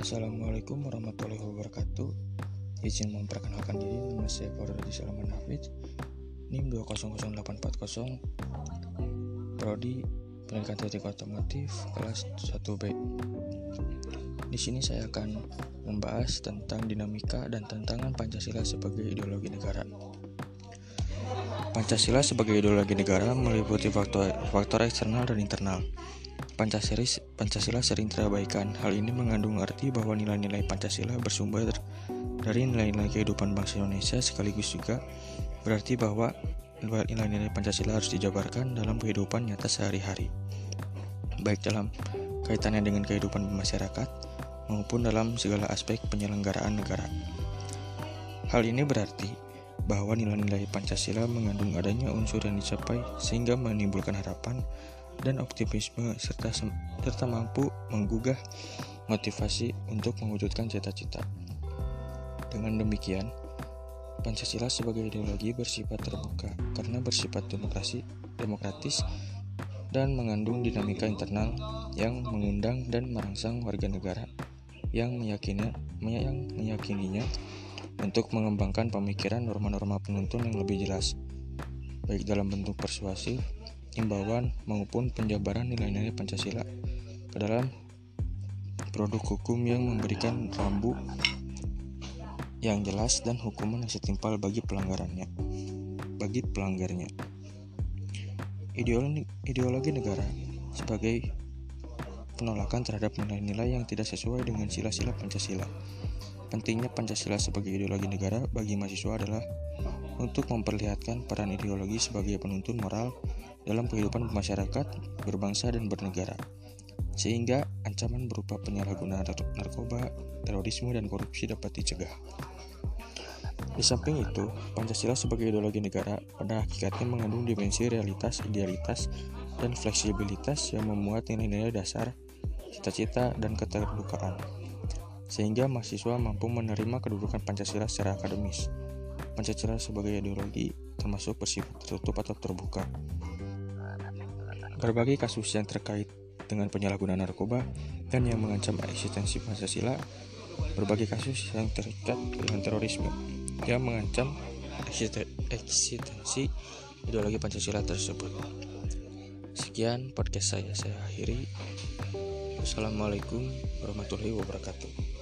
Assalamualaikum warahmatullahi wabarakatuh. Izin memperkenalkan diri Nama saya Faudadi Salaman Hafiz NIM 2008440 Prodi Pendidikan Teknik Otomotif Kelas 1B Di sini saya akan membahas tentang dinamika dan tantangan Pancasila sebagai ideologi negara. Pancasila sebagai ideologi negara meliputi faktor, faktor eksternal dan internal Pancasila, Pancasila sering terabaikan. Hal ini mengandung arti bahwa nilai-nilai Pancasila bersumber dari nilai-nilai kehidupan bangsa Indonesia sekaligus juga berarti bahwa nilai-nilai Pancasila harus dijabarkan dalam kehidupan nyata sehari-hari. Baik dalam kaitannya dengan kehidupan masyarakat maupun dalam segala aspek penyelenggaraan negara. Hal ini berarti bahwa nilai-nilai Pancasila mengandung adanya unsur yang dicapai sehingga menimbulkan harapan dan optimisme serta serta mampu menggugah motivasi untuk mewujudkan cita-cita. Dengan demikian, Pancasila sebagai ideologi bersifat terbuka karena bersifat demokrasi, demokratis dan mengandung dinamika internal yang mengundang dan merangsang warga negara yang meyakini yang meyakininya untuk mengembangkan pemikiran norma-norma penuntun yang lebih jelas, baik dalam bentuk persuasif imbauan maupun penjabaran nilai-nilai Pancasila. Ke dalam produk hukum yang memberikan rambu yang jelas dan hukuman yang setimpal bagi pelanggarannya bagi pelanggarnya. Ideologi, ideologi negara sebagai penolakan terhadap nilai-nilai yang tidak sesuai dengan sila-sila Pancasila. Pentingnya Pancasila sebagai ideologi negara bagi mahasiswa adalah untuk memperlihatkan peran ideologi sebagai penuntun moral dalam kehidupan masyarakat, berbangsa, dan bernegara, sehingga ancaman berupa penyalahgunaan narkoba, terorisme, dan korupsi dapat dicegah. Di samping itu, Pancasila sebagai ideologi negara pada hakikatnya mengandung dimensi realitas, idealitas, dan fleksibilitas yang memuat nilai-nilai dasar, cita-cita, dan keterbukaan, sehingga mahasiswa mampu menerima kedudukan Pancasila secara akademis. Pancasila sebagai ideologi termasuk bersifat tertutup atau terbuka, Berbagai kasus yang terkait dengan penyalahgunaan narkoba dan yang mengancam eksistensi Pancasila, berbagai kasus yang terkait dengan terorisme yang mengancam eksistensi ideologi Pancasila tersebut. Sekian podcast saya, saya akhiri. Wassalamualaikum warahmatullahi wabarakatuh.